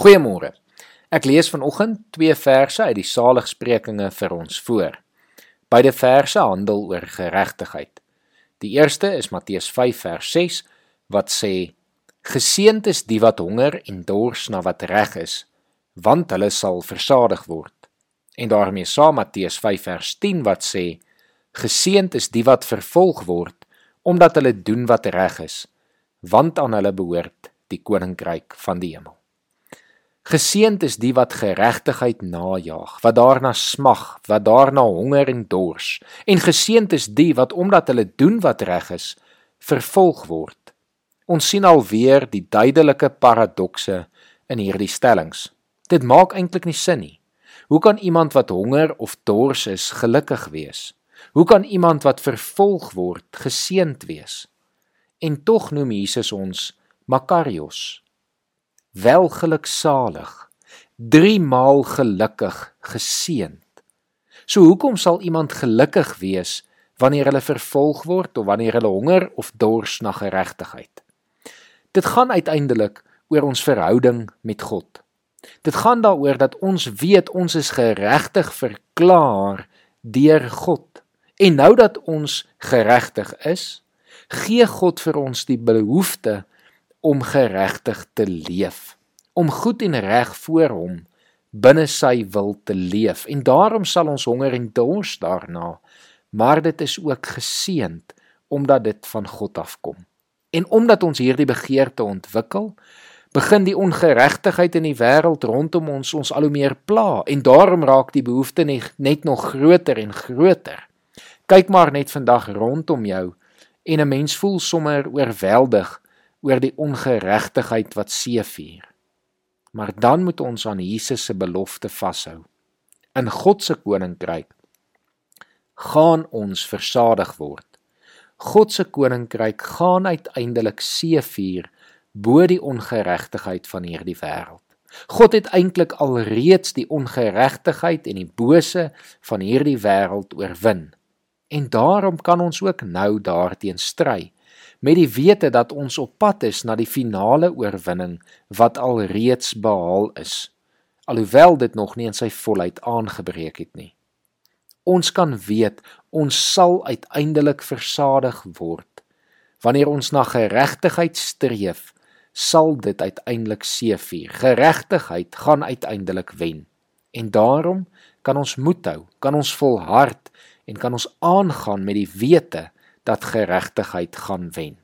Goeiemôre. Ek lees vanoggend twee verse uit die Saligsprekinge vir ons voor. Beide verse handel oor geregtigheid. Die eerste is Matteus 5 vers 6 wat sê: Geseënd is die wat honger en dors na wat reg is, want hulle sal versadig word. En daarmee saam Matteus 5 vers 10 wat sê: Geseënd is die wat vervolg word omdat hulle doen wat reg is, want aan hulle behoort die koninkryk van die hemel. Geseënd is die wat geregtigheid najag, wat daarna smag, wat daarna honger en dors. En geseënd is die wat omdat hulle doen wat reg is, vervolg word. Ons sien alweer die duidelike paradokse in hierdie stellings. Dit maak eintlik nie sin nie. Hoe kan iemand wat honger of dors is gelukkig wees? Hoe kan iemand wat vervolg word geseënd wees? En tog noem Jesus ons Makarios. Welgeluksalig. Drie maal gelukkig geseënd. So hoekom sal iemand gelukkig wees wanneer hulle vervolg word of wanneer hulle honger of dors na geregtigheid? Dit gaan uiteindelik oor ons verhouding met God. Dit gaan daaroor dat ons weet ons is geregtig verklaar deur God. En nou dat ons geregtig is, gee God vir ons die behoefte om geregtig te leef, om goed en reg voor hom binne sy wil te leef. En daarom sal ons honger en dors daarna, maar dit is ook geseend omdat dit van God afkom. En omdat ons hierdie begeerte ontwikkel, begin die ongeregtigheid in die wêreld rondom ons ons al hoe meer pla en daarom raak die behoefte net nog groter en groter. Kyk maar net vandag rondom jou en 'n mens voel sommer oorweldig oor die ongeregtigheid wat seevier. Maar dan moet ons aan Jesus se belofte vashou. In God se koninkryk gaan ons versadig word. God se koninkryk gaan uiteindelik seevier bo die ongeregtigheid van hierdie wêreld. God het eintlik alreeds die ongeregtigheid en die bose van hierdie wêreld oorwin. En daarom kan ons ook nou daarteen stry met die wete dat ons op pad is na die finale oorwinning wat alreeds behaal is alhoewel dit nog nie in sy volheid aangebreek het nie. Ons kan weet ons sal uiteindelik versadig word. Wanneer ons na geregtigheid streef sal dit uiteindelik seëvier geregtigheid gaan uiteindelik wen. En daarom kan ons moed hou kan ons volhard en kan ons aangaan met die wete dat geregtigheid gaan wen.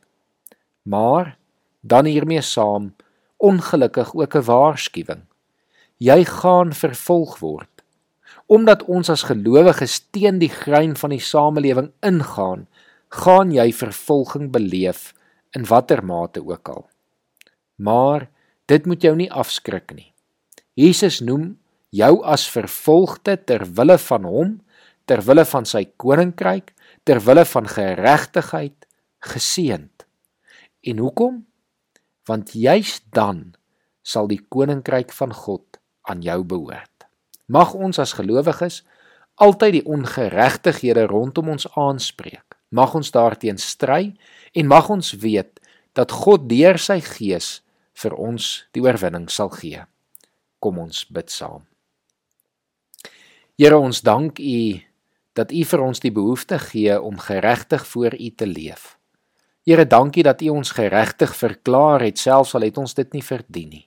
Maar dan hiermee saam ongelukkig ook 'n waarskuwing. Jy gaan vervolg word. Omdat ons as gelowiges teen die grein van die samelewing ingaan, gaan jy vervolging beleef in watter mate ook al. Maar dit moet jou nie afskrik nie. Jesus noem jou as vervolgde ter wille van hom, ter wille van sy koninkryk ter wille van geregtigheid geseënd. En hoekom? Want juis dan sal die koninkryk van God aan jou behoort. Mag ons as gelowiges altyd die ongeregtighede rondom ons aanspreek. Mag ons daarteen stry en mag ons weet dat God deur sy gees vir ons die oorwinning sal gee. Kom ons bid saam. Here ons dank U dat U vir ons die behoefte gee om geregtig voor U te leef. Here, dankie dat U ons geregtig verklaar het selfs al het ons dit nie verdien nie.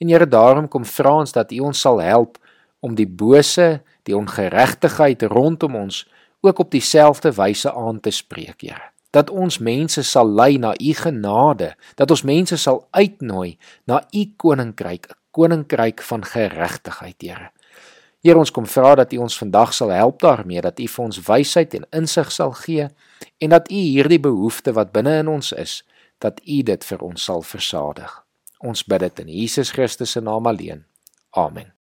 En Here, daarom kom vra ons dat U ons sal help om die bose, die ongeregtigheid rondom ons ook op dieselfde wyse aan te spreek, Here. Dat ons mense sal lei na U genade, dat ons mense sal uitnooi na U koninkryk, 'n koninkryk van geregtigheid, Here. Here ons kom vra dat U ons vandag sal help daarmee dat U vir ons wysheid en insig sal gee en dat U hierdie behoefte wat binne in ons is, dat U dit vir ons sal versadig. Ons bid dit in Jesus Christus se naam alleen. Amen.